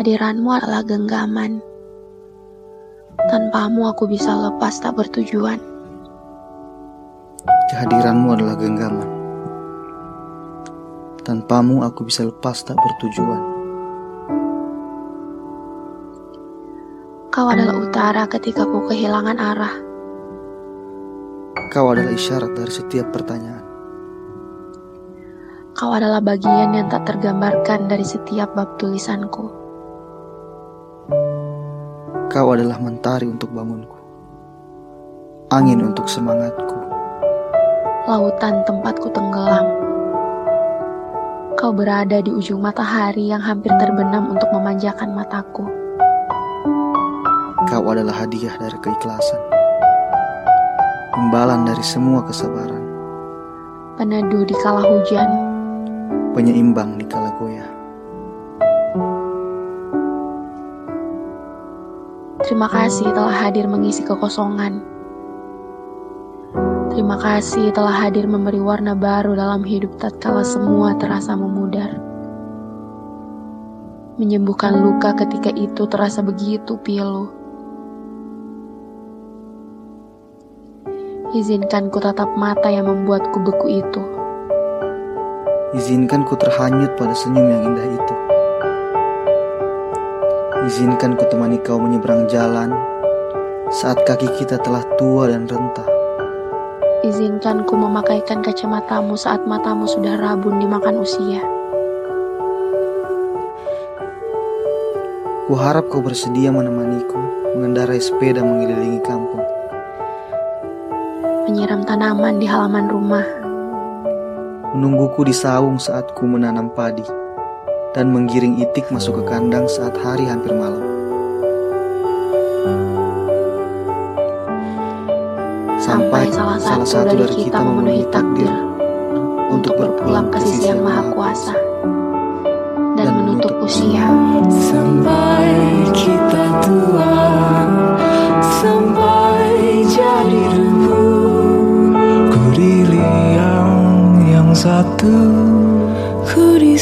Kehadiranmu adalah genggaman. Tanpamu aku bisa lepas tak bertujuan. Kehadiranmu adalah genggaman. Tanpamu aku bisa lepas tak bertujuan. Kau adalah utara ketika ku kehilangan arah. Kau adalah isyarat dari setiap pertanyaan. Kau adalah bagian yang tak tergambarkan dari setiap bab tulisanku. Kau adalah mentari untuk bangunku, angin untuk semangatku, lautan tempatku tenggelam. Kau berada di ujung matahari yang hampir terbenam untuk memanjakan mataku. Kau adalah hadiah dari keikhlasan, imbalan dari semua kesabaran, peneduh di kala hujan, penyeimbang di kala goyah. Terima kasih telah hadir mengisi kekosongan. Terima kasih telah hadir memberi warna baru dalam hidup tatkala semua terasa memudar. Menyembuhkan luka ketika itu terasa begitu pilu. Izinkan ku tatap mata yang membuatku beku itu. Izinkan ku terhanyut pada senyum yang indah itu. Izinkan ku temani kau menyeberang jalan saat kaki kita telah tua dan rentah. Izinkan ku memakaikan kacamatamu saat matamu sudah rabun dimakan usia. Ku harap kau bersedia menemaniku mengendarai sepeda mengelilingi kampung menyiram tanaman di halaman rumah. Menungguku di saung saat ku menanam padi dan menggiring itik masuk ke kandang saat hari hampir malam. Sampai, salah satu, salah satu dari kita memenuhi takdir untuk berpulang ke sisi yang maha kuasa dan, menutup usia. Sampai kita tua, sampai jadi satu ku di